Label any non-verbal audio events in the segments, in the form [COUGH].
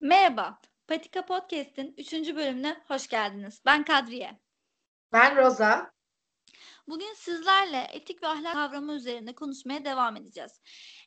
Merhaba, Patika Podcast'in 3. bölümüne hoş geldiniz. Ben Kadriye. Ben Roza. Bugün sizlerle etik ve ahlak kavramı üzerine konuşmaya devam edeceğiz.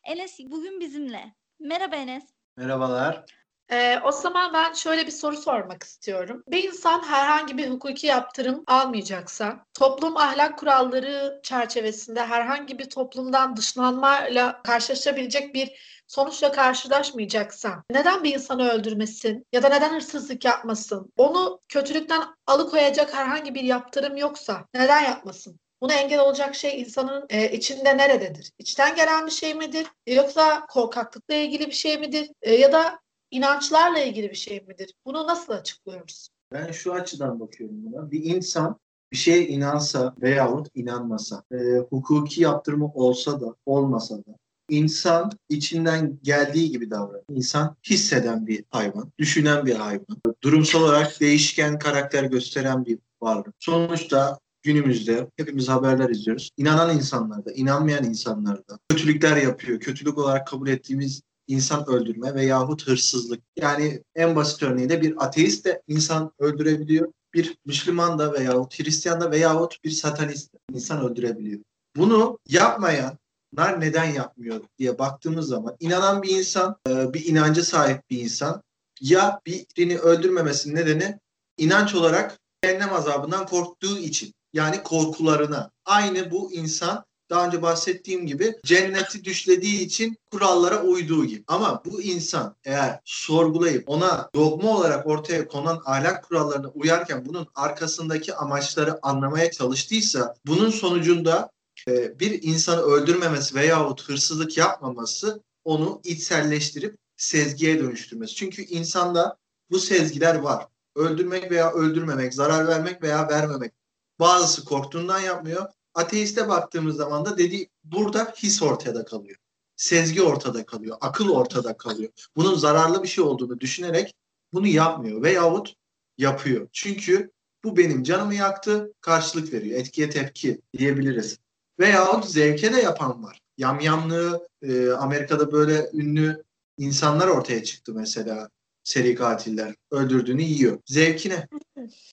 Enes bugün bizimle. Merhaba Enes. Merhabalar. Ee, o zaman ben şöyle bir soru sormak istiyorum. Bir insan herhangi bir hukuki yaptırım almayacaksa, toplum ahlak kuralları çerçevesinde herhangi bir toplumdan dışlanmayla karşılaşabilecek bir sonuçla karşılaşmayacaksa neden bir insanı öldürmesin ya da neden hırsızlık yapmasın? Onu kötülükten alıkoyacak herhangi bir yaptırım yoksa neden yapmasın? Buna engel olacak şey insanın e, içinde nerededir? İçten gelen bir şey midir? Yoksa korkaklıkla ilgili bir şey midir? E, ya da inançlarla ilgili bir şey midir? Bunu nasıl açıklıyoruz? Ben şu açıdan bakıyorum buna. Bir insan bir şeye inansa veyahut inanmasa, e, hukuki yaptırımı olsa da olmasa da insan içinden geldiği gibi davranır. İnsan hisseden bir hayvan, düşünen bir hayvan. Durumsal olarak değişken karakter gösteren bir varlık. Sonuçta günümüzde hepimiz haberler izliyoruz. İnanan insanlarda, inanmayan insanlarda kötülükler yapıyor. Kötülük olarak kabul ettiğimiz insan öldürme veyahut hırsızlık. Yani en basit örneği de bir ateist de insan öldürebiliyor. Bir Müslüman da veyahut Hristiyan da veyahut bir satanist de insan öldürebiliyor. Bunu yapmayanlar neden yapmıyor diye baktığımız zaman inanan bir insan, e, bir inancı sahip bir insan ya birini öldürmemesinin nedeni inanç olarak cehennem azabından korktuğu için yani korkularına. Aynı bu insan daha önce bahsettiğim gibi cenneti düşlediği için kurallara uyduğu gibi. Ama bu insan eğer sorgulayıp ona dogma olarak ortaya konan ahlak kurallarına uyarken bunun arkasındaki amaçları anlamaya çalıştıysa bunun sonucunda e, bir insanı öldürmemesi veyahut hırsızlık yapmaması onu içselleştirip sezgiye dönüştürmesi. Çünkü insanda bu sezgiler var. Öldürmek veya öldürmemek, zarar vermek veya vermemek. Bazısı korktuğundan yapmıyor, ateiste baktığımız zaman da dedi burada his ortada kalıyor. Sezgi ortada kalıyor. Akıl ortada kalıyor. Bunun zararlı bir şey olduğunu düşünerek bunu yapmıyor veyahut yapıyor. Çünkü bu benim canımı yaktı, karşılık veriyor. Etkiye tepki diyebiliriz. Veyahut zevke de yapan var. Yamyamlığı e, Amerika'da böyle ünlü insanlar ortaya çıktı mesela seri katiller. Öldürdüğünü yiyor. Zevkine.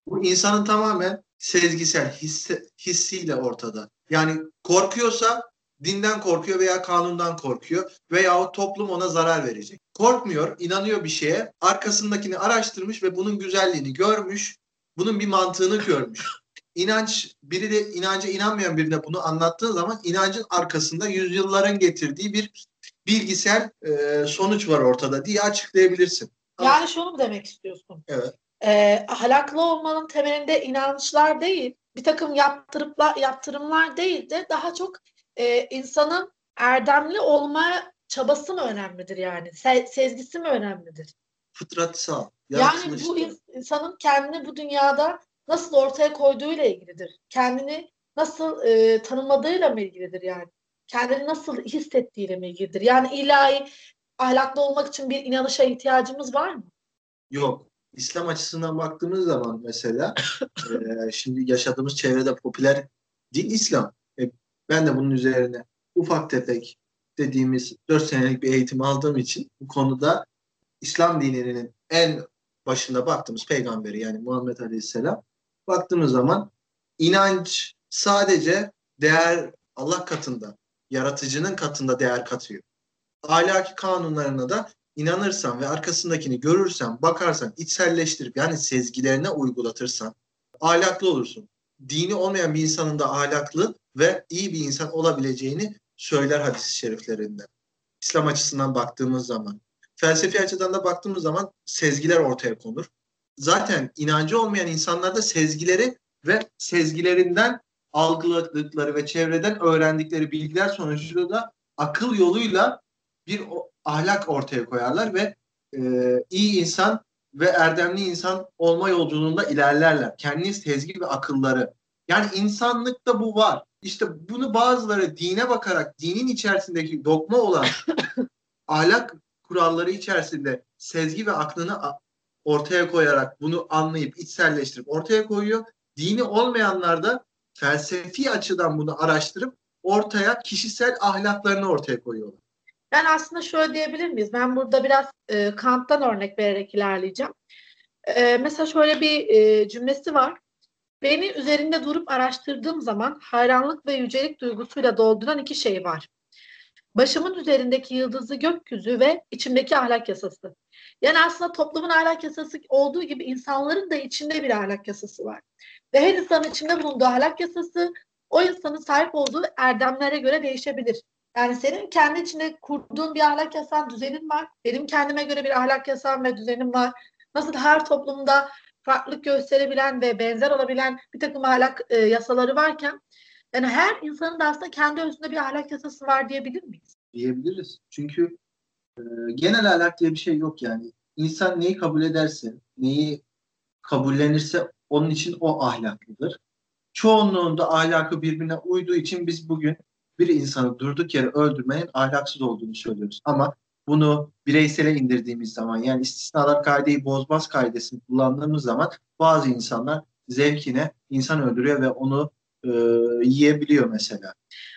Bu insanın tamamen sezgisel, hisse, hissiyle ortada. Yani korkuyorsa dinden korkuyor veya kanundan korkuyor veya o toplum ona zarar verecek. Korkmuyor, inanıyor bir şeye, arkasındakini araştırmış ve bunun güzelliğini görmüş, bunun bir mantığını görmüş. İnanç, biri de inanca inanmayan birine bunu anlattığı zaman inancın arkasında yüzyılların getirdiği bir bilgisel e, sonuç var ortada diye açıklayabilirsin. Yani şunu mu demek istiyorsun? Evet e, ahlaklı olmanın temelinde inançlar değil, bir takım yaptırımlar, yaptırımlar değil de daha çok e, insanın erdemli olma çabası mı önemlidir yani? Se- sezgisi mi önemlidir? Fıtratsal. Yani bu insanın kendini bu dünyada nasıl ortaya koyduğuyla ilgilidir. Kendini nasıl e, tanımladığıyla mı ilgilidir yani? Kendini nasıl hissettiğiyle mi ilgilidir? Yani ilahi ahlaklı olmak için bir inanışa ihtiyacımız var mı? Yok. İslam açısından baktığımız zaman mesela [COUGHS] e, şimdi yaşadığımız çevrede popüler din İslam. E, ben de bunun üzerine ufak tefek dediğimiz 4 senelik bir eğitim aldığım için bu konuda İslam dininin en başında baktığımız peygamberi yani Muhammed Aleyhisselam baktığımız zaman inanç sadece değer Allah katında, yaratıcının katında değer katıyor. Ahlaki kanunlarına da inanırsan ve arkasındakini görürsen, bakarsan, içselleştirip yani sezgilerine uygulatırsan ahlaklı olursun. Dini olmayan bir insanın da ahlaklı ve iyi bir insan olabileceğini söyler hadis-i şeriflerinde. İslam açısından baktığımız zaman. Felsefi açıdan da baktığımız zaman sezgiler ortaya konur. Zaten inancı olmayan insanlarda sezgileri ve sezgilerinden algıladıkları ve çevreden öğrendikleri bilgiler sonucunda da akıl yoluyla bir ahlak ortaya koyarlar ve e, iyi insan ve erdemli insan olma yolculuğunda ilerlerler. Kendi sezgi ve akılları. Yani insanlıkta bu var. İşte bunu bazıları dine bakarak dinin içerisindeki dogma olan [COUGHS] ahlak kuralları içerisinde sezgi ve aklını ortaya koyarak bunu anlayıp içselleştirip ortaya koyuyor. Dini olmayanlar da felsefi açıdan bunu araştırıp ortaya kişisel ahlaklarını ortaya koyuyorlar. Yani aslında şöyle diyebilir miyiz? Ben burada biraz e, Kant'tan örnek vererek ilerleyeceğim. E, mesela şöyle bir e, cümlesi var. Beni üzerinde durup araştırdığım zaman hayranlık ve yücelik duygusuyla dolduran iki şey var. Başımın üzerindeki yıldızlı gökyüzü ve içimdeki ahlak yasası. Yani aslında toplumun ahlak yasası olduğu gibi insanların da içinde bir ahlak yasası var. Ve her insanın içinde bulunduğu ahlak yasası o insanın sahip olduğu erdemlere göre değişebilir. Yani senin kendi içinde kurduğun bir ahlak yasan düzenin var. Benim kendime göre bir ahlak yasam ve düzenim var. Nasıl her toplumda farklılık gösterebilen ve benzer olabilen bir takım ahlak e, yasaları varken yani her insanın da aslında kendi özünde bir ahlak yasası var diyebilir miyiz? diyebiliriz. Çünkü e, genel ahlak diye bir şey yok yani. İnsan neyi kabul ederse, neyi kabullenirse onun için o ahlaklıdır. Çoğunluğunda ahlakı birbirine uyduğu için biz bugün bir insanı durduk yere öldürmenin ahlaksız olduğunu söylüyoruz. Ama bunu bireysele indirdiğimiz zaman yani istisnalar kaideyi bozmaz kaidesini kullandığımız zaman bazı insanlar zevkine insan öldürüyor ve onu e, yiyebiliyor mesela.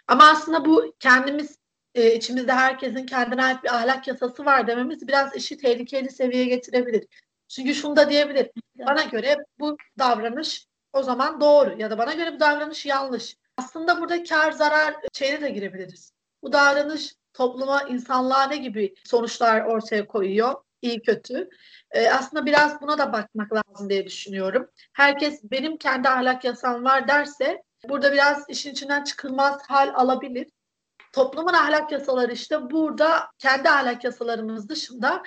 Ama aslında bu kendimiz e, içimizde herkesin kendine ait bir ahlak yasası var dememiz biraz işi tehlikeli seviyeye getirebilir. Çünkü şunu da diyebilir. Bana göre bu davranış o zaman doğru ya da bana göre bu davranış yanlış. Aslında burada kar zarar şeyine de girebiliriz. Bu davranış topluma, insanlığa ne gibi sonuçlar ortaya koyuyor? iyi kötü. Ee, aslında biraz buna da bakmak lazım diye düşünüyorum. Herkes benim kendi ahlak yasam var derse burada biraz işin içinden çıkılmaz hal alabilir. Toplumun ahlak yasaları işte burada kendi ahlak yasalarımız dışında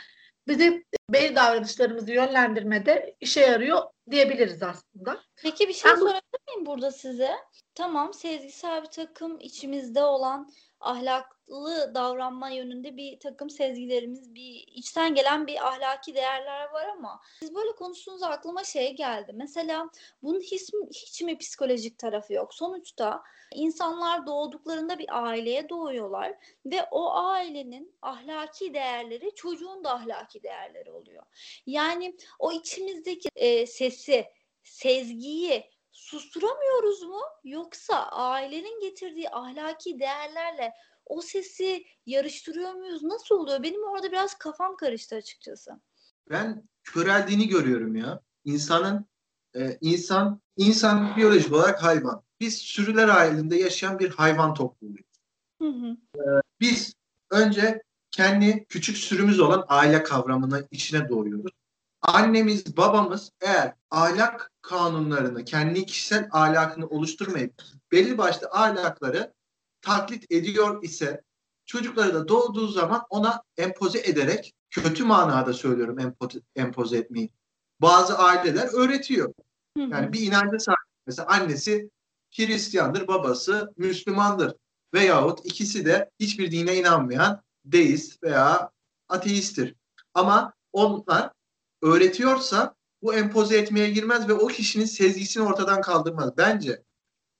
bizi belli davranışlarımızı yönlendirmede işe yarıyor diyebiliriz aslında. Peki bir şey Ben sorabilir miyim burada size? Tamam sezgisel bir takım içimizde olan ahlaklı davranma yönünde bir takım sezgilerimiz, bir içten gelen bir ahlaki değerler var ama siz böyle konuştuğunuzda aklıma şey geldi. Mesela bunun hiç, mi- hiç mi psikolojik tarafı yok? Sonuçta insanlar doğduklarında bir aileye doğuyorlar ve o ailenin ahlaki değerleri çocuğun da ahlaki değerleri oluyor. Yani o içimizdeki e, sesi, sezgiyi susturamıyoruz mu? Yoksa ailenin getirdiği ahlaki değerlerle o sesi yarıştırıyor muyuz? Nasıl oluyor? Benim orada biraz kafam karıştı açıkçası. Ben köreldiğini görüyorum ya. İnsanın e, insan insan biyolojik olarak hayvan. Biz sürüler halinde yaşayan bir hayvan topluluğuyuz. Hı hı. Biz önce kendi küçük sürümüz olan aile kavramını içine doğuyoruz. Annemiz, babamız eğer ahlak kanunlarını, kendi kişisel ahlakını oluşturmayıp belli başlı ahlakları taklit ediyor ise çocukları da doğduğu zaman ona empoze ederek kötü manada söylüyorum empoze, empoze etmeyi. Bazı aileler öğretiyor. Yani bir inanca sahip. Mesela annesi Hristiyandır, babası Müslümandır. Veyahut ikisi de hiçbir dine inanmayan deist veya ateisttir. Ama onlar öğretiyorsa bu empoze etmeye girmez ve o kişinin sezgisini ortadan kaldırmaz. Bence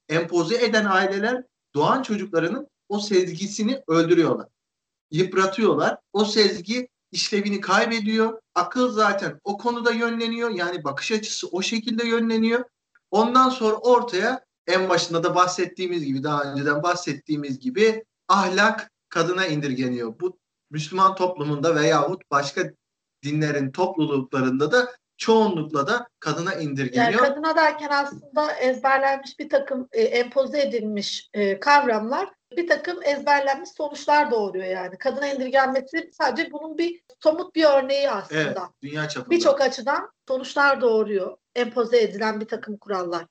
empoze eden aileler doğan çocuklarının o sezgisini öldürüyorlar. Yıpratıyorlar. O sezgi işlevini kaybediyor. Akıl zaten o konuda yönleniyor. Yani bakış açısı o şekilde yönleniyor. Ondan sonra ortaya en başında da bahsettiğimiz gibi daha önceden bahsettiğimiz gibi ahlak kadına indirgeniyor. Bu Müslüman toplumunda veyahut başka dinlerin topluluklarında da çoğunlukla da kadına Yani indirgeniyor. kadına derken aslında ezberlenmiş bir takım e, empoze edilmiş e, kavramlar bir takım ezberlenmiş sonuçlar doğuruyor yani. Kadına indirgenmesi sadece bunun bir somut bir örneği aslında. Evet, dünya çapında. Birçok açıdan sonuçlar doğuruyor. Empoze edilen bir takım kurallar.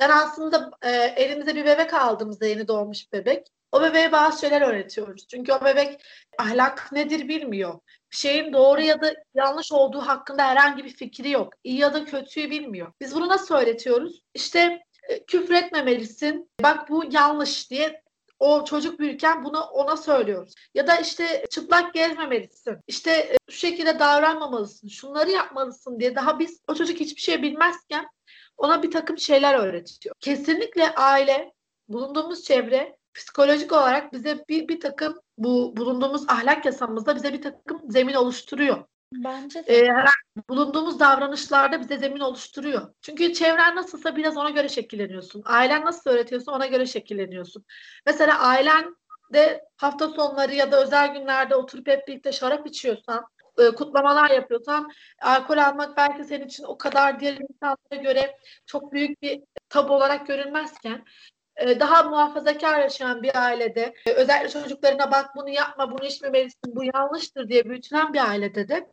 Yani aslında e, elimize bir bebek aldığımızda yeni doğmuş bebek. O bebeğe bazı şeyler öğretiyoruz. Çünkü o bebek ahlak nedir bilmiyor. Bir şeyin doğru ya da yanlış olduğu hakkında herhangi bir fikri yok. İyi ya da kötüyü bilmiyor. Biz bunu nasıl öğretiyoruz? İşte e, küfür etmemelisin. Bak bu yanlış diye o çocuk büyürken bunu ona söylüyoruz. Ya da işte çıplak gezmemelisin. İşte e, şu şekilde davranmamalısın. Şunları yapmalısın diye daha biz o çocuk hiçbir şey bilmezken ona bir takım şeyler öğretiyor. Kesinlikle aile, bulunduğumuz çevre psikolojik olarak bize bir, bir takım bu bulunduğumuz ahlak yasamızda bize bir takım zemin oluşturuyor. Bence de. e, herhangi- bulunduğumuz davranışlarda bize zemin oluşturuyor. Çünkü çevren nasılsa biraz ona göre şekilleniyorsun. Ailen nasıl öğretiyorsa ona göre şekilleniyorsun. Mesela ailen de hafta sonları ya da özel günlerde oturup hep birlikte şarap içiyorsan, e, kutlamalar yapıyorsan, alkol almak belki senin için o kadar diğer insanlara göre çok büyük bir tabu olarak görülmezken e, daha muhafazakar yaşayan bir ailede e, özellikle çocuklarına bak bunu yapma, bunu içmemelisin, bu yanlıştır diye büyütülen bir ailede de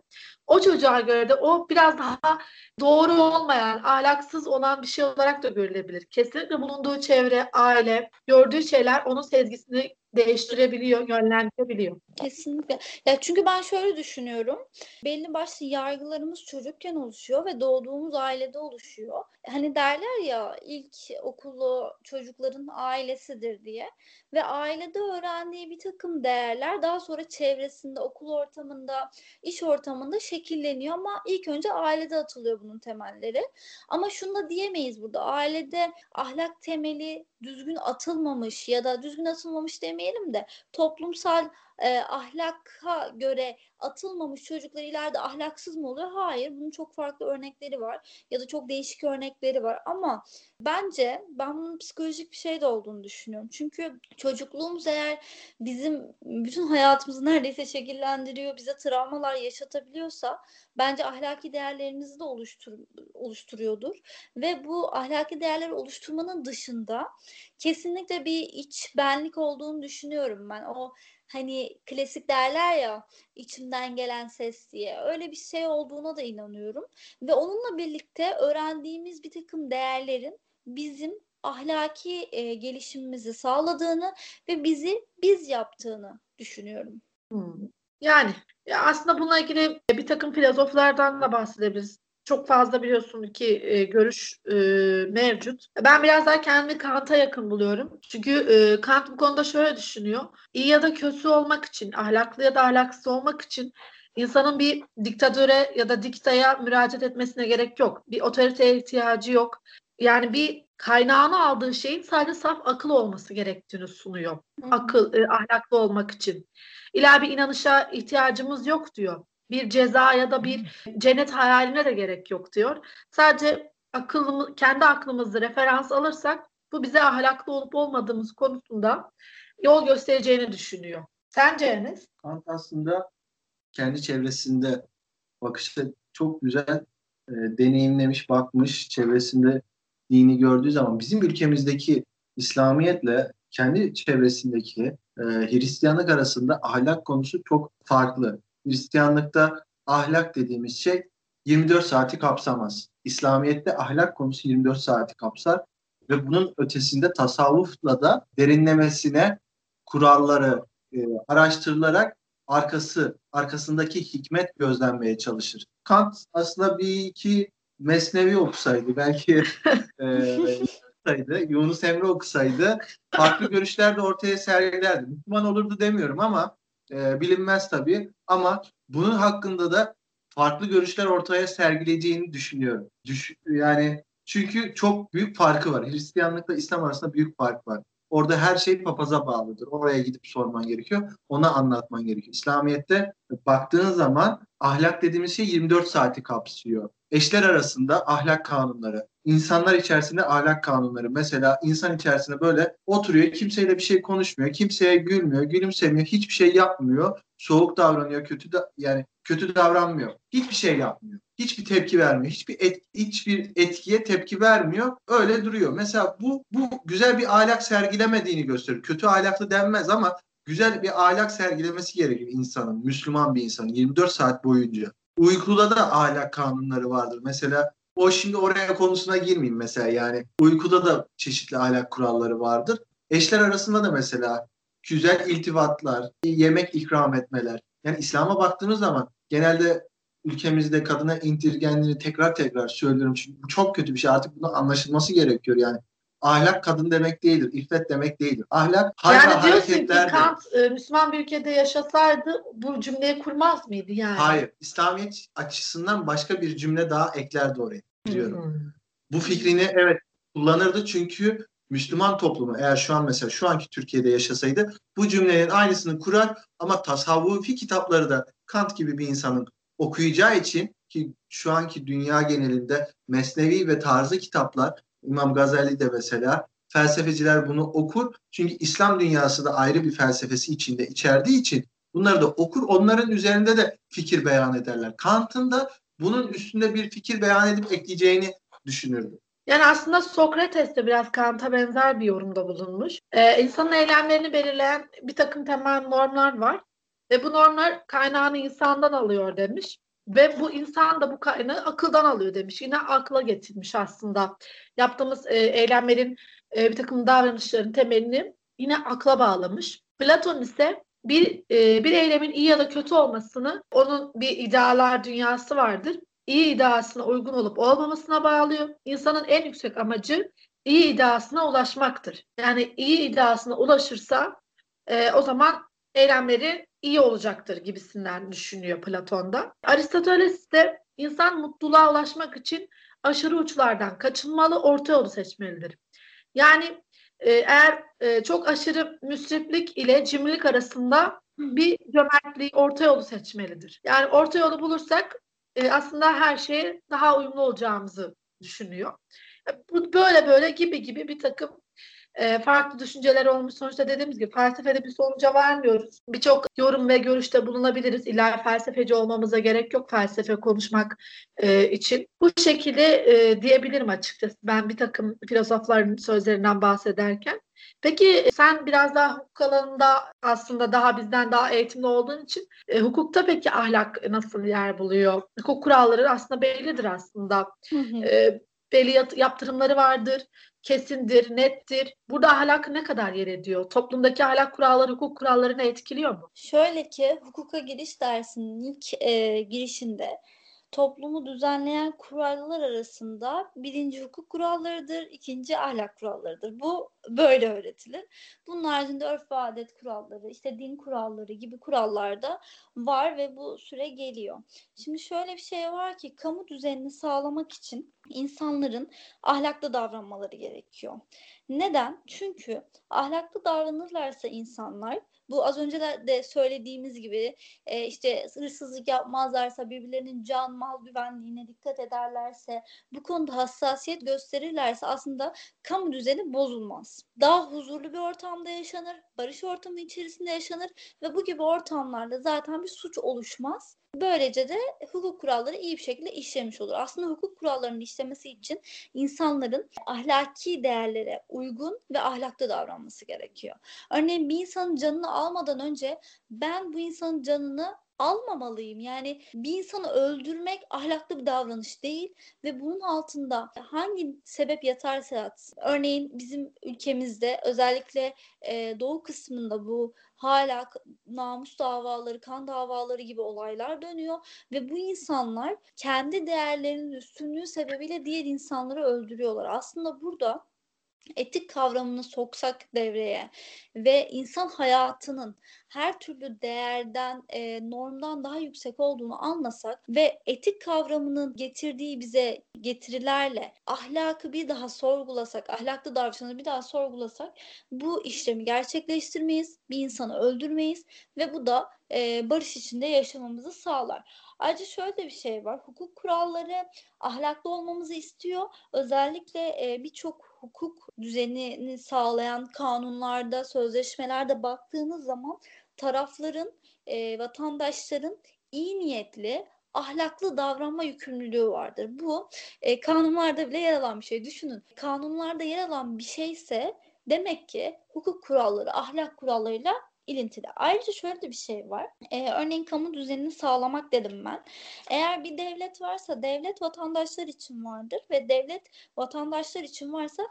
o çocuğa göre de o biraz daha doğru olmayan, ahlaksız olan bir şey olarak da görülebilir. Kesinlikle bulunduğu çevre, aile, gördüğü şeyler onun sezgisini değiştirebiliyor, yönlendirebiliyor. Kesinlikle. Ya çünkü ben şöyle düşünüyorum. Belli başlı yargılarımız çocukken oluşuyor ve doğduğumuz ailede oluşuyor. Hani derler ya ilk okulu çocukların ailesidir diye ve ailede öğrendiği bir takım değerler daha sonra çevresinde, okul ortamında, iş ortamında şekilleniyor ama ilk önce ailede atılıyor bunun temelleri. Ama şunu da diyemeyiz burada. Ailede ahlak temeli düzgün atılmamış ya da düzgün atılmamış demeyelim de toplumsal e, ahlaka göre atılmamış çocuklar ileride ahlaksız mı oluyor? Hayır. Bunun çok farklı örnekleri var ya da çok değişik örnekleri var ama bence ben bunun psikolojik bir şey de olduğunu düşünüyorum. Çünkü çocukluğumuz eğer bizim bütün hayatımızı neredeyse şekillendiriyor, bize travmalar yaşatabiliyorsa bence ahlaki değerlerimizi de oluştur oluşturuyordur ve bu ahlaki değerleri oluşturmanın dışında kesinlikle bir iç benlik olduğunu düşünüyorum ben. O hani klasik derler ya içimden gelen ses diye öyle bir şey olduğuna da inanıyorum ve onunla birlikte öğrendiğimiz bir takım değerlerin bizim ahlaki e, gelişimimizi sağladığını ve bizi biz yaptığını düşünüyorum. Hmm. Yani ya aslında bununla ilgili bir takım filozoflardan da bahsedebiliriz. Çok fazla biliyorsun ki e, görüş e, mevcut. Ben biraz daha kendimi Kant'a yakın buluyorum. Çünkü e, Kant bu konuda şöyle düşünüyor. İyi ya da kötü olmak için, ahlaklı ya da ahlaksız olmak için insanın bir diktatöre ya da diktaya müracaat etmesine gerek yok. Bir otoriteye ihtiyacı yok. Yani bir kaynağını aldığı şeyin sadece saf akıl olması gerektiğini sunuyor. Akıl, e, ahlaklı olmak için. İlla bir inanışa ihtiyacımız yok diyor. Bir ceza ya da bir cennet hayaline de gerek yok diyor. Sadece akıllımı, kendi aklımızı referans alırsak bu bize ahlaklı olup olmadığımız konusunda yol göstereceğini düşünüyor. Sence Enes? Kant aslında kendi çevresinde bakışta çok güzel e, deneyimlemiş, bakmış, çevresinde dini gördüğü zaman bizim ülkemizdeki İslamiyetle kendi çevresindeki e, Hristiyanlık arasında ahlak konusu çok farklı. Hristiyanlıkta ahlak dediğimiz şey 24 saati kapsamaz. İslamiyet'te ahlak konusu 24 saati kapsar ve bunun ötesinde tasavvufla da derinlemesine kuralları e, araştırılarak arkası arkasındaki hikmet gözlenmeye çalışır. Kant aslında bir iki Mesnevi okusaydı belki [LAUGHS] e, okusaydı, Yunus Emre okusaydı farklı görüşler de ortaya sergilerdi. Müslüman olurdu demiyorum ama e, bilinmez tabii ama bunun hakkında da farklı görüşler ortaya sergileyeceğini düşünüyorum. Düş, yani çünkü çok büyük farkı var. Hristiyanlıkla İslam arasında büyük fark var. Orada her şey papaza bağlıdır. Oraya gidip sorman gerekiyor. Ona anlatman gerekiyor. İslamiyet'te baktığın zaman ahlak dediğimiz şey 24 saati kapsıyor. Eşler arasında ahlak kanunları, insanlar içerisinde ahlak kanunları. Mesela insan içerisinde böyle oturuyor, kimseyle bir şey konuşmuyor, kimseye gülmüyor, gülümsemiyor, hiçbir şey yapmıyor, soğuk davranıyor, kötü da yani kötü davranmıyor. Hiçbir şey yapmıyor. Hiçbir tepki vermiyor. Hiçbir et, hiçbir etkiye tepki vermiyor. Öyle duruyor. Mesela bu bu güzel bir ahlak sergilemediğini gösteriyor. Kötü ahlaklı denmez ama güzel bir ahlak sergilemesi gerekir insanın, Müslüman bir insanın 24 saat boyunca. Uykuda da ahlak kanunları vardır. Mesela o şimdi oraya konusuna girmeyeyim mesela yani. Uykuda da çeşitli ahlak kuralları vardır. Eşler arasında da mesela güzel iltifatlar, yemek ikram etmeler. Yani İslam'a baktığınız zaman genelde ülkemizde kadına indirgenliğini tekrar tekrar söylüyorum. Çünkü bu çok kötü bir şey. Artık bunun anlaşılması gerekiyor yani. Ahlak kadın demek değildir. İffet demek değildir. Ahlak hal ve Yani diyorsun ki. Kant e, Müslüman bir ülkede yaşasaydı bu cümleyi kurmaz mıydı yani? Hayır. İslamiyet açısından başka bir cümle daha eklerdi oraya diyorum. Hmm. Bu fikrini evet kullanırdı çünkü Müslüman toplumu eğer şu an mesela şu anki Türkiye'de yaşasaydı bu cümlenin aynısını kurar ama tasavvufi kitapları da Kant gibi bir insanın okuyacağı için ki şu anki dünya genelinde mesnevi ve tarzı kitaplar İmam Gazali de mesela felsefeciler bunu okur. Çünkü İslam dünyası da ayrı bir felsefesi içinde içerdiği için bunları da okur. Onların üzerinde de fikir beyan ederler. Kant'ın da bunun üstünde bir fikir beyan edip ekleyeceğini düşünürdüm. Yani aslında Sokrates de biraz Kant'a benzer bir yorumda bulunmuş. Ee, insanın eylemlerini belirleyen bir takım temel normlar var. Ve bu normlar kaynağını insandan alıyor demiş. Ve bu insan da bu kaynağı akıldan alıyor demiş. Yine akla getirmiş aslında. Yaptığımız e, eylemlerin, e, bir takım davranışların temelini yine akla bağlamış. Platon ise bir e, bir eylemin iyi ya da kötü olmasını onun bir idealar dünyası vardır. İyi ideasına uygun olup olmamasına bağlıyor. İnsanın en yüksek amacı iyi ideasına ulaşmaktır. Yani iyi ideasına ulaşırsa e, o zaman eylemleri iyi olacaktır gibisinden düşünüyor Platon'da. Aristoteles de insan mutluluğa ulaşmak için aşırı uçlardan kaçınmalı, orta yolu seçmelidir. Yani e, eğer e, çok aşırı müsriflik ile cimrilik arasında bir cömertliği, orta yolu seçmelidir. Yani orta yolu bulursak e, aslında her şeye daha uyumlu olacağımızı düşünüyor. Bu böyle böyle gibi gibi bir takım e, farklı düşünceler olmuş. Sonuçta dediğimiz gibi felsefede bir sonuca varmıyoruz. Birçok yorum ve görüşte bulunabiliriz. İlla felsefeci olmamıza gerek yok felsefe konuşmak e, için. Bu şekilde e, diyebilirim açıkçası ben bir takım filozofların sözlerinden bahsederken. Peki sen biraz daha hukuk alanında aslında daha bizden daha eğitimli olduğun için e, hukukta peki ahlak nasıl yer buluyor? Hukuk kuralları aslında bellidir aslında. Hı hı. E, belli yaptırımları vardır kesindir, nettir. Burada ahlak ne kadar yer ediyor? Toplumdaki ahlak kuralları, hukuk kurallarını etkiliyor mu? Şöyle ki hukuka giriş dersinin ilk e, girişinde toplumu düzenleyen kurallar arasında birinci hukuk kurallarıdır, ikinci ahlak kurallarıdır. Bu böyle öğretilir. Bunun haricinde örf ve adet kuralları, işte din kuralları gibi kurallar da var ve bu süre geliyor. Şimdi şöyle bir şey var ki kamu düzenini sağlamak için insanların ahlaklı davranmaları gerekiyor. Neden? Çünkü ahlaklı davranırlarsa insanlar bu az önce de söylediğimiz gibi e, işte hırsızlık yapmazlarsa birbirlerinin can mal güvenliğine dikkat ederlerse bu konuda hassasiyet gösterirlerse aslında kamu düzeni bozulmaz. Daha huzurlu bir ortamda yaşanır, barış ortamı içerisinde yaşanır ve bu gibi ortamlarda zaten bir suç oluşmaz. Böylece de hukuk kuralları iyi bir şekilde işlemiş olur. Aslında hukuk kurallarının işlemesi için insanların ahlaki değerlere uygun ve ahlaklı davranması gerekiyor. Örneğin bir insanın canını almadan önce ben bu insanın canını almamalıyım. Yani bir insanı öldürmek ahlaklı bir davranış değil ve bunun altında hangi sebep yatarsa yatsın. Örneğin bizim ülkemizde özellikle e, doğu kısmında bu hala namus davaları, kan davaları gibi olaylar dönüyor ve bu insanlar kendi değerlerinin üstünlüğü sebebiyle diğer insanları öldürüyorlar. Aslında burada etik kavramını soksak devreye ve insan hayatının her türlü değerden, e, normdan daha yüksek olduğunu anlasak ve etik kavramının getirdiği bize getirilerle ahlakı bir daha sorgulasak, ahlaklı davranışını bir daha sorgulasak bu işlemi gerçekleştirmeyiz, bir insanı öldürmeyiz ve bu da e, barış içinde yaşamamızı sağlar. Ayrıca şöyle bir şey var. Hukuk kuralları ahlaklı olmamızı istiyor. Özellikle e, birçok hukuk düzenini sağlayan kanunlarda, sözleşmelerde baktığınız zaman tarafların, e, vatandaşların iyi niyetli, ahlaklı davranma yükümlülüğü vardır. Bu e, kanunlarda bile yer alan bir şey. Düşünün kanunlarda yer alan bir şeyse demek ki hukuk kuralları ahlak kurallarıyla ilintili. Ayrıca şöyle de bir şey var. Ee, örneğin kamu düzenini sağlamak dedim ben. Eğer bir devlet varsa devlet vatandaşlar için vardır ve devlet vatandaşlar için varsa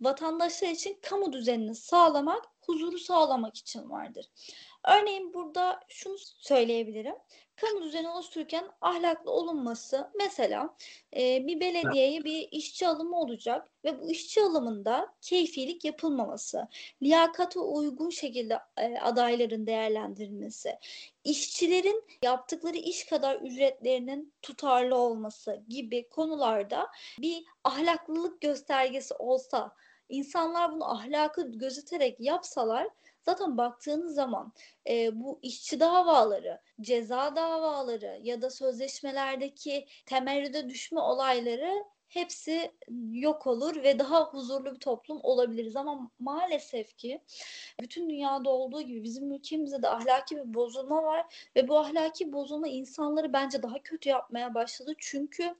vatandaşlar için kamu düzenini sağlamak, huzuru sağlamak için vardır. Örneğin burada şunu söyleyebilirim. Kamu düzeni oluştururken ahlaklı olunması mesela e, bir belediyeye bir işçi alımı olacak ve bu işçi alımında keyfilik yapılmaması, liyakata uygun şekilde e, adayların değerlendirilmesi, işçilerin yaptıkları iş kadar ücretlerinin tutarlı olması gibi konularda bir ahlaklılık göstergesi olsa insanlar bunu ahlakı gözeterek yapsalar zaten baktığınız zaman e, bu işçi davaları, ceza davaları ya da sözleşmelerdeki temerrüde düşme olayları hepsi yok olur ve daha huzurlu bir toplum olabiliriz. Ama maalesef ki bütün dünyada olduğu gibi bizim ülkemizde de ahlaki bir bozulma var ve bu ahlaki bozulma insanları bence daha kötü yapmaya başladı. Çünkü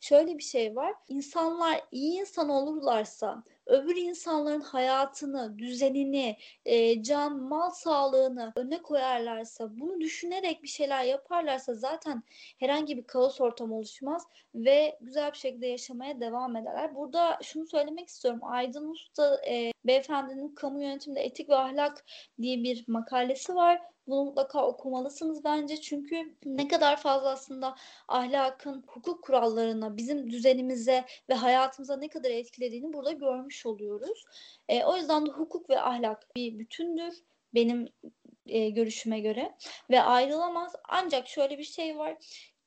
şöyle bir şey var. İnsanlar iyi insan olurlarsa öbür insanların hayatını, düzenini, e, can, mal sağlığını öne koyarlarsa, bunu düşünerek bir şeyler yaparlarsa zaten herhangi bir kaos ortamı oluşmaz ve güzel bir şekilde yaşamaya devam ederler. Burada şunu söylemek istiyorum. Aydın Usta e, beyefendinin kamu yönetiminde etik ve ahlak diye bir makalesi var. Bunu mutlaka okumalısınız bence çünkü ne kadar fazla aslında ahlakın hukuk kurallarına, bizim düzenimize ve hayatımıza ne kadar etkilediğini burada görmüş oluyoruz. E, o yüzden de hukuk ve ahlak bir bütündür benim e, görüşüme göre ve ayrılamaz. Ancak şöyle bir şey var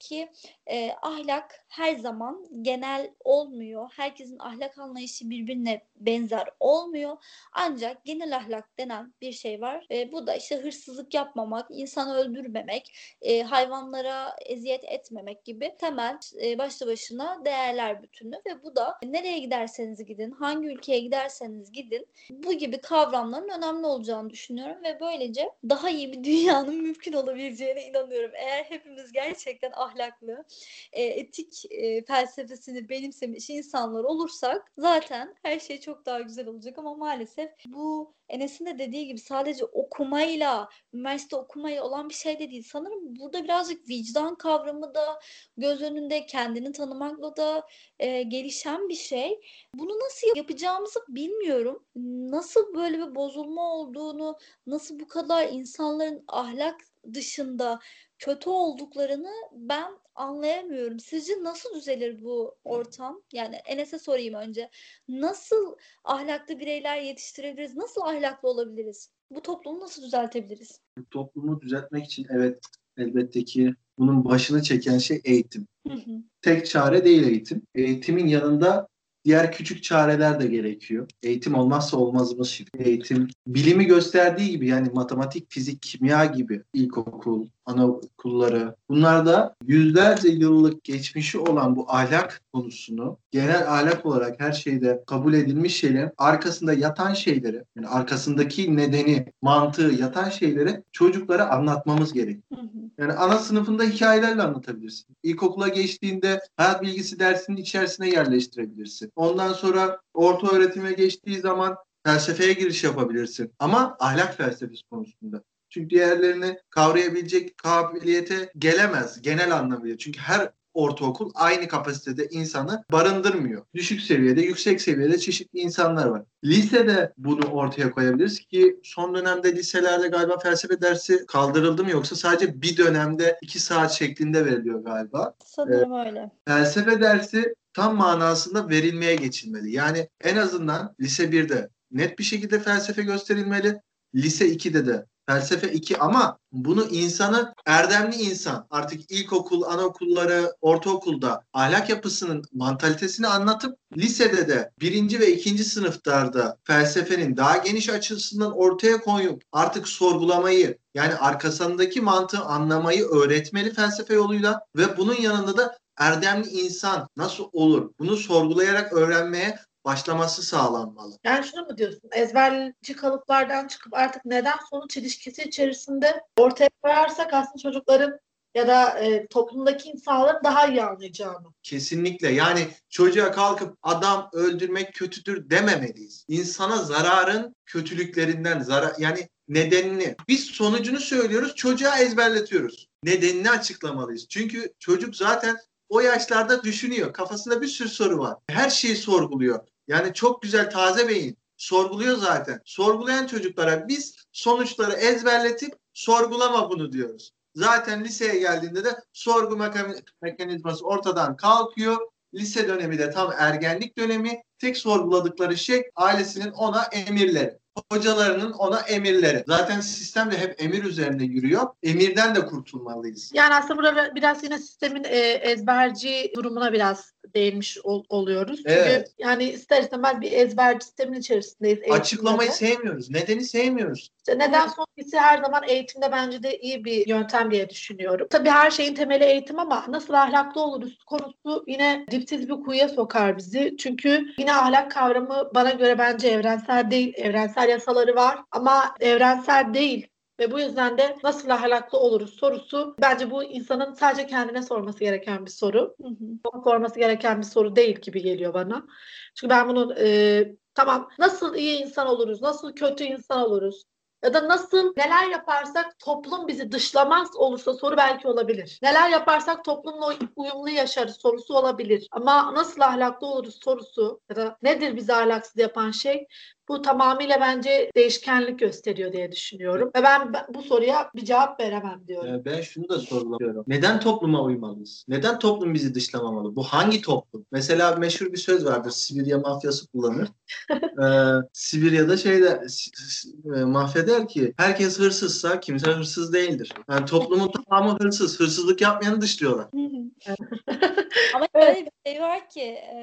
ki e, ahlak her zaman genel olmuyor. Herkesin ahlak anlayışı birbirine benzer olmuyor. Ancak genel ahlak denen bir şey var. E, bu da işte hırsızlık yapmamak, insanı öldürmemek, e, hayvanlara eziyet etmemek gibi temel e, başlı başına değerler bütünü ve bu da nereye giderseniz gidin, hangi ülkeye giderseniz gidin bu gibi kavramların önemli olacağını düşünüyorum ve böylece daha iyi bir [LAUGHS] dünyanın mümkün olabileceğine inanıyorum. Eğer hepimiz gerçekten ahlaklı, e, etik e, felsefesini benimsemiş insanlar olursak zaten her şey çok daha güzel olacak ama maalesef bu Enes'in de dediği gibi sadece okumayla, üniversite okumayla olan bir şey de değil. Sanırım burada birazcık vicdan kavramı da göz önünde kendini tanımakla da e, gelişen bir şey. Bunu nasıl yapacağımızı bilmiyorum. Nasıl böyle bir bozulma olduğunu, nasıl bu kadar insanların ahlak dışında kötü olduklarını ben anlayamıyorum. Sizce nasıl düzelir bu ortam? Yani Enes'e sorayım önce. Nasıl ahlaklı bireyler yetiştirebiliriz? Nasıl ahlaklı olabiliriz? Bu toplumu nasıl düzeltebiliriz? Bu toplumu düzeltmek için evet elbette ki bunun başını çeken şey eğitim. Hı hı. Tek çare değil eğitim. Eğitimin yanında diğer küçük çareler de gerekiyor. Eğitim olmazsa olmazımız şimdi. Eğitim bilimi gösterdiği gibi yani matematik, fizik, kimya gibi ilkokul, anaokulları bunlarda yüzlerce yıllık geçmişi olan bu ahlak konusunu genel ahlak olarak her şeyde kabul edilmiş şeylerin arkasında yatan şeyleri yani arkasındaki nedeni, mantığı yatan şeyleri çocuklara anlatmamız hı. Yani ana sınıfında hikayelerle anlatabilirsin. İlkokula geçtiğinde hayat bilgisi dersinin içerisine yerleştirebilirsin. Ondan sonra orta öğretime geçtiği zaman felsefeye giriş yapabilirsin. Ama ahlak felsefesi konusunda. Çünkü diğerlerini kavrayabilecek kabiliyete gelemez genel anlamıyla. Çünkü her ortaokul aynı kapasitede insanı barındırmıyor. Düşük seviyede, yüksek seviyede çeşitli insanlar var. Lisede bunu ortaya koyabiliriz ki son dönemde liselerde galiba felsefe dersi kaldırıldı mı yoksa sadece bir dönemde iki saat şeklinde veriliyor galiba. Sanırım öyle. Felsefe dersi tam manasında verilmeye geçilmeli. Yani en azından lise 1'de net bir şekilde felsefe gösterilmeli. Lise 2'de de felsefe 2 ama bunu insanı erdemli insan artık ilkokul, anaokulları, ortaokulda ahlak yapısının mantalitesini anlatıp lisede de birinci ve ikinci sınıflarda felsefenin daha geniş açısından ortaya koyup artık sorgulamayı yani arkasındaki mantığı anlamayı öğretmeli felsefe yoluyla ve bunun yanında da erdemli insan nasıl olur? Bunu sorgulayarak öğrenmeye başlaması sağlanmalı. Yani şunu mu diyorsun? Ezberci kalıplardan çıkıp artık neden sonuç ilişkisi içerisinde ortaya koyarsak aslında çocukların ya da e, toplumdaki insanların daha iyi anlayacağını. Kesinlikle yani çocuğa kalkıp adam öldürmek kötüdür dememeliyiz. İnsana zararın kötülüklerinden zarar yani nedenini biz sonucunu söylüyoruz çocuğa ezberletiyoruz. Nedenini açıklamalıyız. Çünkü çocuk zaten o yaşlarda düşünüyor. Kafasında bir sürü soru var. Her şeyi sorguluyor. Yani çok güzel taze beyin sorguluyor zaten. Sorgulayan çocuklara biz sonuçları ezberletip sorgulama bunu diyoruz. Zaten liseye geldiğinde de sorgu meka- mekanizması ortadan kalkıyor. Lise dönemi de tam ergenlik dönemi. Tek sorguladıkları şey ailesinin ona emirleri. Hocalarının ona emirleri. Zaten sistem de hep emir üzerinde yürüyor. Emirden de kurtulmalıyız. Yani aslında burada biraz yine sistemin e, ezberci durumuna biraz değinmiş ol- oluyoruz. Çünkü Evet. yani ister istemez bir ezberci sistemin içerisindeyiz. Açıklamayı de. sevmiyoruz. Nedeni sevmiyoruz. İşte neden sonrası her zaman eğitimde bence de iyi bir yöntem diye düşünüyorum. Tabii her şeyin temeli eğitim ama nasıl ahlaklı oluruz konusu yine dipsiz bir kuyuya sokar bizi. Çünkü yine ahlak kavramı bana göre bence evrensel değil. Evrensel yasaları var ama evrensel değil. Ve bu yüzden de nasıl ahlaklı oluruz sorusu bence bu insanın sadece kendine sorması gereken bir soru. Hı hı. Sorması gereken bir soru değil gibi geliyor bana. Çünkü ben bunu e, tamam nasıl iyi insan oluruz, nasıl kötü insan oluruz ya da nasıl neler yaparsak toplum bizi dışlamaz olursa soru belki olabilir. Neler yaparsak toplumla uy- uyumlu yaşarız sorusu olabilir. Ama nasıl ahlaklı oluruz sorusu ya da nedir bizi ahlaksız yapan şey bu tamamıyla bence değişkenlik gösteriyor diye düşünüyorum. Ve ben bu soruya bir cevap veremem diyorum. Ee, Ben şunu da soruyorum. Neden topluma uymalıyız? Neden toplum bizi dışlamamalı? Bu hangi toplum? Mesela meşhur bir söz vardır. Sibirya mafyası kullanır. [LAUGHS] ee, Sibirya'da şeyde s- s- e, mafya der ki herkes hırsızsa kimse hırsız değildir. Yani toplumun [LAUGHS] tamamı hırsız. Hırsızlık yapmayanı dışlıyorlar. Hı hı. [LAUGHS] Ama şöyle bir şey var ki e,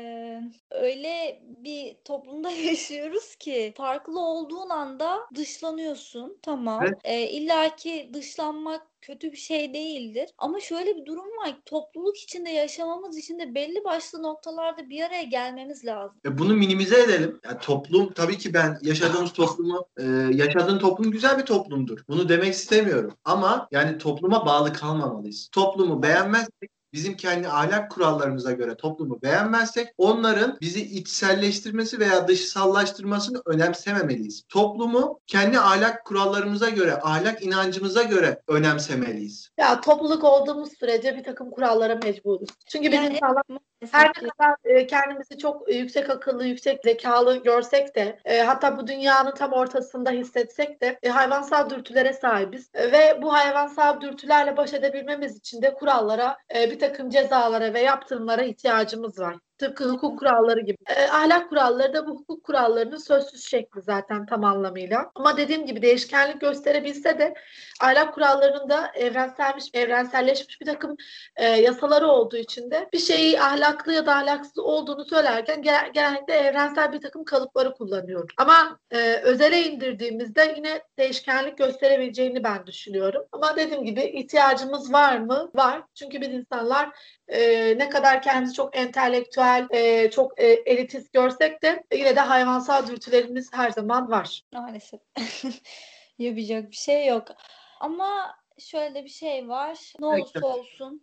öyle bir toplumda yaşıyoruz ki farklı olduğun anda dışlanıyorsun tamam. Evet. E, İlla ki dışlanmak kötü bir şey değildir. Ama şöyle bir durum var. Topluluk içinde yaşamamız için de belli başlı noktalarda bir araya gelmemiz lazım. E bunu minimize edelim. Yani toplum tabii ki ben yaşadığımız toplumu e, yaşadığın toplum güzel bir toplumdur. Bunu demek istemiyorum. Ama yani topluma bağlı kalmamalıyız. Toplumu beğenmezsek bizim kendi ahlak kurallarımıza göre toplumu beğenmezsek onların bizi içselleştirmesi veya dışsallaştırmasını önemsememeliyiz. Toplumu kendi ahlak kurallarımıza göre, ahlak inancımıza göre önemsemeliyiz. Ya topluluk olduğumuz sürece bir takım kurallara mecburuz. Çünkü biz Yani- insanlar her ne kadar e, kendimizi çok e, yüksek akıllı, yüksek zekalı görsek de e, hatta bu dünyanın tam ortasında hissetsek de hayvansal dürtülere sahibiz. Ve bu hayvansal dürtülerle baş edebilmemiz için de kurallara, bir takım cezalara ve yaptırımlara ihtiyacımız var. Tıpkı hukuk kuralları gibi. E, ahlak kuralları da bu hukuk kurallarının sözsüz şekli zaten tam anlamıyla. Ama dediğim gibi değişkenlik gösterebilse de ahlak kurallarının da evrenselmiş, evrenselleşmiş bir takım e, yasaları olduğu için de bir şeyi ahlaklı ya da ahlaksız olduğunu söylerken ge- genellikle evrensel bir takım kalıpları kullanıyorum. Ama e, özele indirdiğimizde yine değişkenlik gösterebileceğini ben düşünüyorum. Ama dediğim gibi ihtiyacımız var mı? Var. Çünkü biz insanlar e, ne kadar kendimizi çok entelektüel, e, çok e, elitist görsek de yine de hayvansal dürtülerimiz her zaman var. Maalesef. [LAUGHS] Yapacak bir şey yok. Ama şöyle bir şey var. Ne olursa Bekle.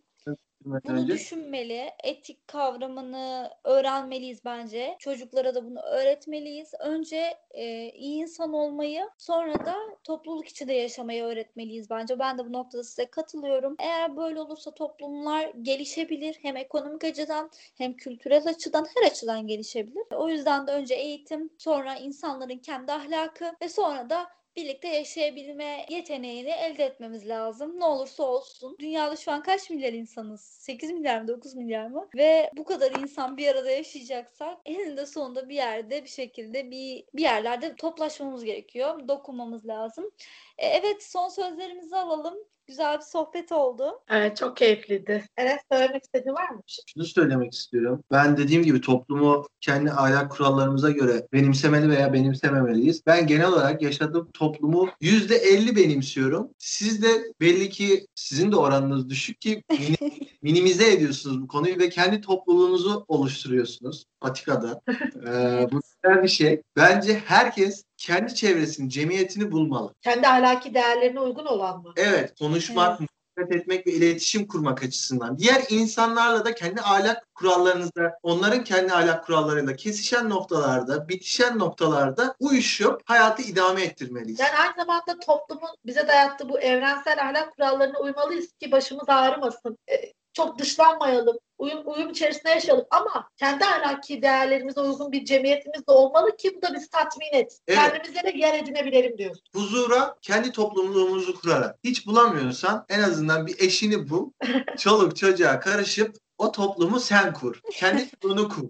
Bunu Önce. düşünmeli. Etik kavramını öğrenmeliyiz bence. Çocuklara da bunu öğretmeliyiz. Önce e, iyi insan olmayı, sonra da topluluk içinde yaşamayı öğretmeliyiz bence. Ben de bu noktada size katılıyorum. Eğer böyle olursa toplumlar gelişebilir. Hem ekonomik açıdan hem kültürel açıdan her açıdan gelişebilir. O yüzden de önce eğitim, sonra insanların kendi ahlakı ve sonra da birlikte yaşayabilme yeteneğini elde etmemiz lazım. Ne olursa olsun. Dünyada şu an kaç milyar insanız? 8 milyar mı 9 milyar mı? Ve bu kadar insan bir arada yaşayacaksak eninde sonunda bir yerde bir şekilde bir bir yerlerde toplaşmamız gerekiyor. Dokunmamız lazım. E, evet son sözlerimizi alalım. Güzel bir sohbet oldu. Evet çok keyifliydi. Enes söylemek istediğin var mı? şey? Şunu söylemek istiyorum. Ben dediğim gibi toplumu kendi ahlak kurallarımıza göre benimsemeli veya benimsememeliyiz. Ben genel olarak yaşadığım toplumu %50 benimsiyorum. Siz de belli ki sizin de oranınız düşük ki mini- [LAUGHS] minimize ediyorsunuz bu konuyu ve kendi topluluğunuzu oluşturuyorsunuz Patika'da. [LAUGHS] Ee, bu güzel bir şey. Bence herkes kendi çevresini, cemiyetini bulmalı. Kendi ahlaki değerlerine uygun olan mı? Evet, konuşmak, Evet. muhabbet etmek ve iletişim kurmak açısından. Diğer insanlarla da kendi ahlak kurallarınızda, onların kendi ahlak kurallarıyla kesişen noktalarda, bitişen noktalarda uyuşup hayatı idame ettirmeliyiz. Yani aynı zamanda toplumun bize dayattığı bu evrensel ahlak kurallarına uymalıyız ki başımız ağrımasın. Ee, çok dışlanmayalım. Uyum, uyum içerisinde yaşayalım ama kendi ahlaki değerlerimize uygun bir cemiyetimiz de olmalı ki bu da bizi tatmin etsin. Evet. Kendimize de yer edinebilelim diyorsun. Huzura kendi toplumluğumuzu kurarak. Hiç bulamıyorsan en azından bir eşini bul. [LAUGHS] Çoluk çocuğa karışıp o toplumu sen kur. Kendi [LAUGHS] toplumunu kur.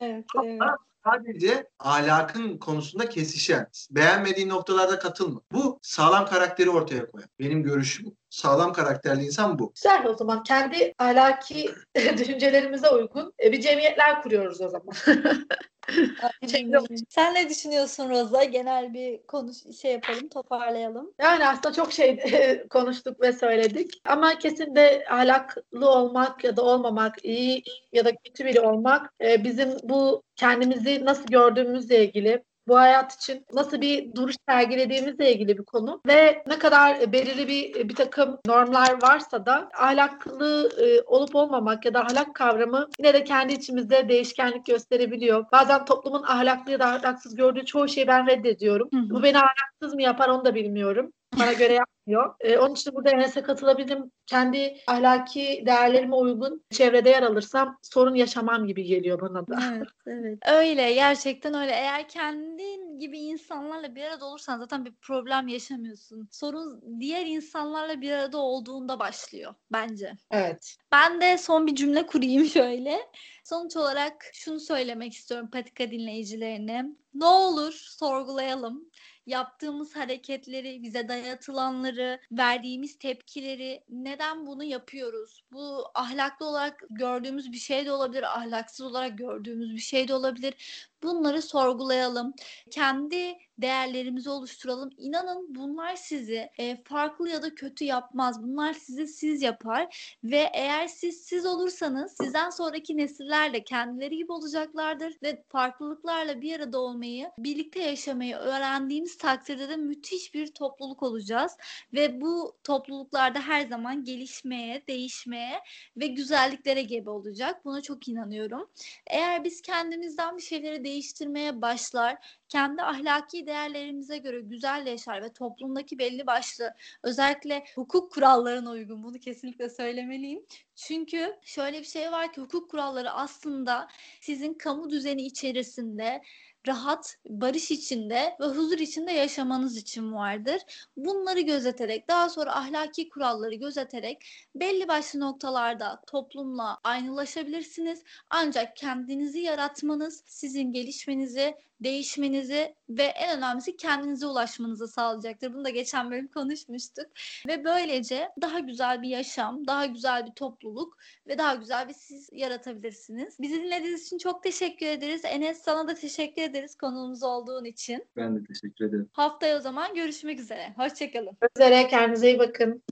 Evet, evet. sadece ahlakın konusunda kesişen, beğenmediğin noktalarda katılma. Bu sağlam karakteri ortaya koyar. Benim görüşüm. Sağlam karakterli insan bu. Güzel o zaman kendi ahlaki [LAUGHS] düşüncelerimize uygun e, bir cemiyetler kuruyoruz o zaman. [LAUGHS] Sen ne düşünüyorsun Roza? Genel bir konuş şey yapalım, toparlayalım. Yani aslında çok şey [LAUGHS] konuştuk ve söyledik. Ama kesin de ahlaklı olmak ya da olmamak, iyi ya da kötü biri olmak e, bizim bu kendimizi nasıl gördüğümüzle ilgili, bu hayat için nasıl bir duruş sergilediğimizle ilgili bir konu ve ne kadar belirli bir bir takım normlar varsa da ahlaklı e, olup olmamak ya da ahlak kavramı yine de kendi içimizde değişkenlik gösterebiliyor. Bazen toplumun ahlaklı ya da ahlaksız gördüğü çoğu şeyi ben reddediyorum. Hı hı. Bu beni ahlaksız mı yapar onu da bilmiyorum. Bana göre yapmıyor. Ee, onun için burada Enes'e katılabilirim. Kendi ahlaki değerlerime uygun çevrede yer alırsam sorun yaşamam gibi geliyor bana da. Evet, evet. Öyle, gerçekten öyle. Eğer kendin gibi insanlarla bir arada olursan zaten bir problem yaşamıyorsun. Sorun diğer insanlarla bir arada olduğunda başlıyor bence. Evet. Ben de son bir cümle kurayım şöyle. Sonuç olarak şunu söylemek istiyorum patika dinleyicilerine. Ne olur sorgulayalım. Yaptığımız hareketleri, bize dayatılanları, verdiğimiz tepkileri neden bunu yapıyoruz? Bu ahlaklı olarak gördüğümüz bir şey de olabilir, ahlaksız olarak gördüğümüz bir şey de olabilir. Bunları sorgulayalım. Kendi değerlerimizi oluşturalım. İnanın bunlar sizi e, farklı ya da kötü yapmaz. Bunlar sizi siz yapar ve eğer siz siz olursanız sizden sonraki nesiller de kendileri gibi olacaklardır ve farklılıklarla bir arada olmayı, birlikte yaşamayı öğrendiğimiz takdirde de müthiş bir topluluk olacağız ve bu topluluklarda her zaman gelişmeye, değişmeye ve güzelliklere gebe olacak. Buna çok inanıyorum. Eğer biz kendimizden bir şeyleri değiştirmeye başlar, kendi ahlaki değerlerimize göre güzel yaşar ve toplumdaki belli başlı özellikle hukuk kurallarına uygun bunu kesinlikle söylemeliyim. Çünkü şöyle bir şey var ki hukuk kuralları aslında sizin kamu düzeni içerisinde rahat, barış içinde ve huzur içinde yaşamanız için vardır. Bunları gözeterek, daha sonra ahlaki kuralları gözeterek belli başlı noktalarda toplumla aynılaşabilirsiniz. Ancak kendinizi yaratmanız sizin gelişmenizi, değişmenizi ve en önemlisi kendinize ulaşmanızı sağlayacaktır. Bunu da geçen bölüm konuşmuştuk. Ve böylece daha güzel bir yaşam, daha güzel bir topluluk ve daha güzel bir siz yaratabilirsiniz. Bizi dinlediğiniz için çok teşekkür ederiz. Enes sana da teşekkür ederiz konuğumuz olduğun için. Ben de teşekkür ederim. Haftaya o zaman görüşmek üzere. Hoşçakalın. Üzere kendinize iyi bakın.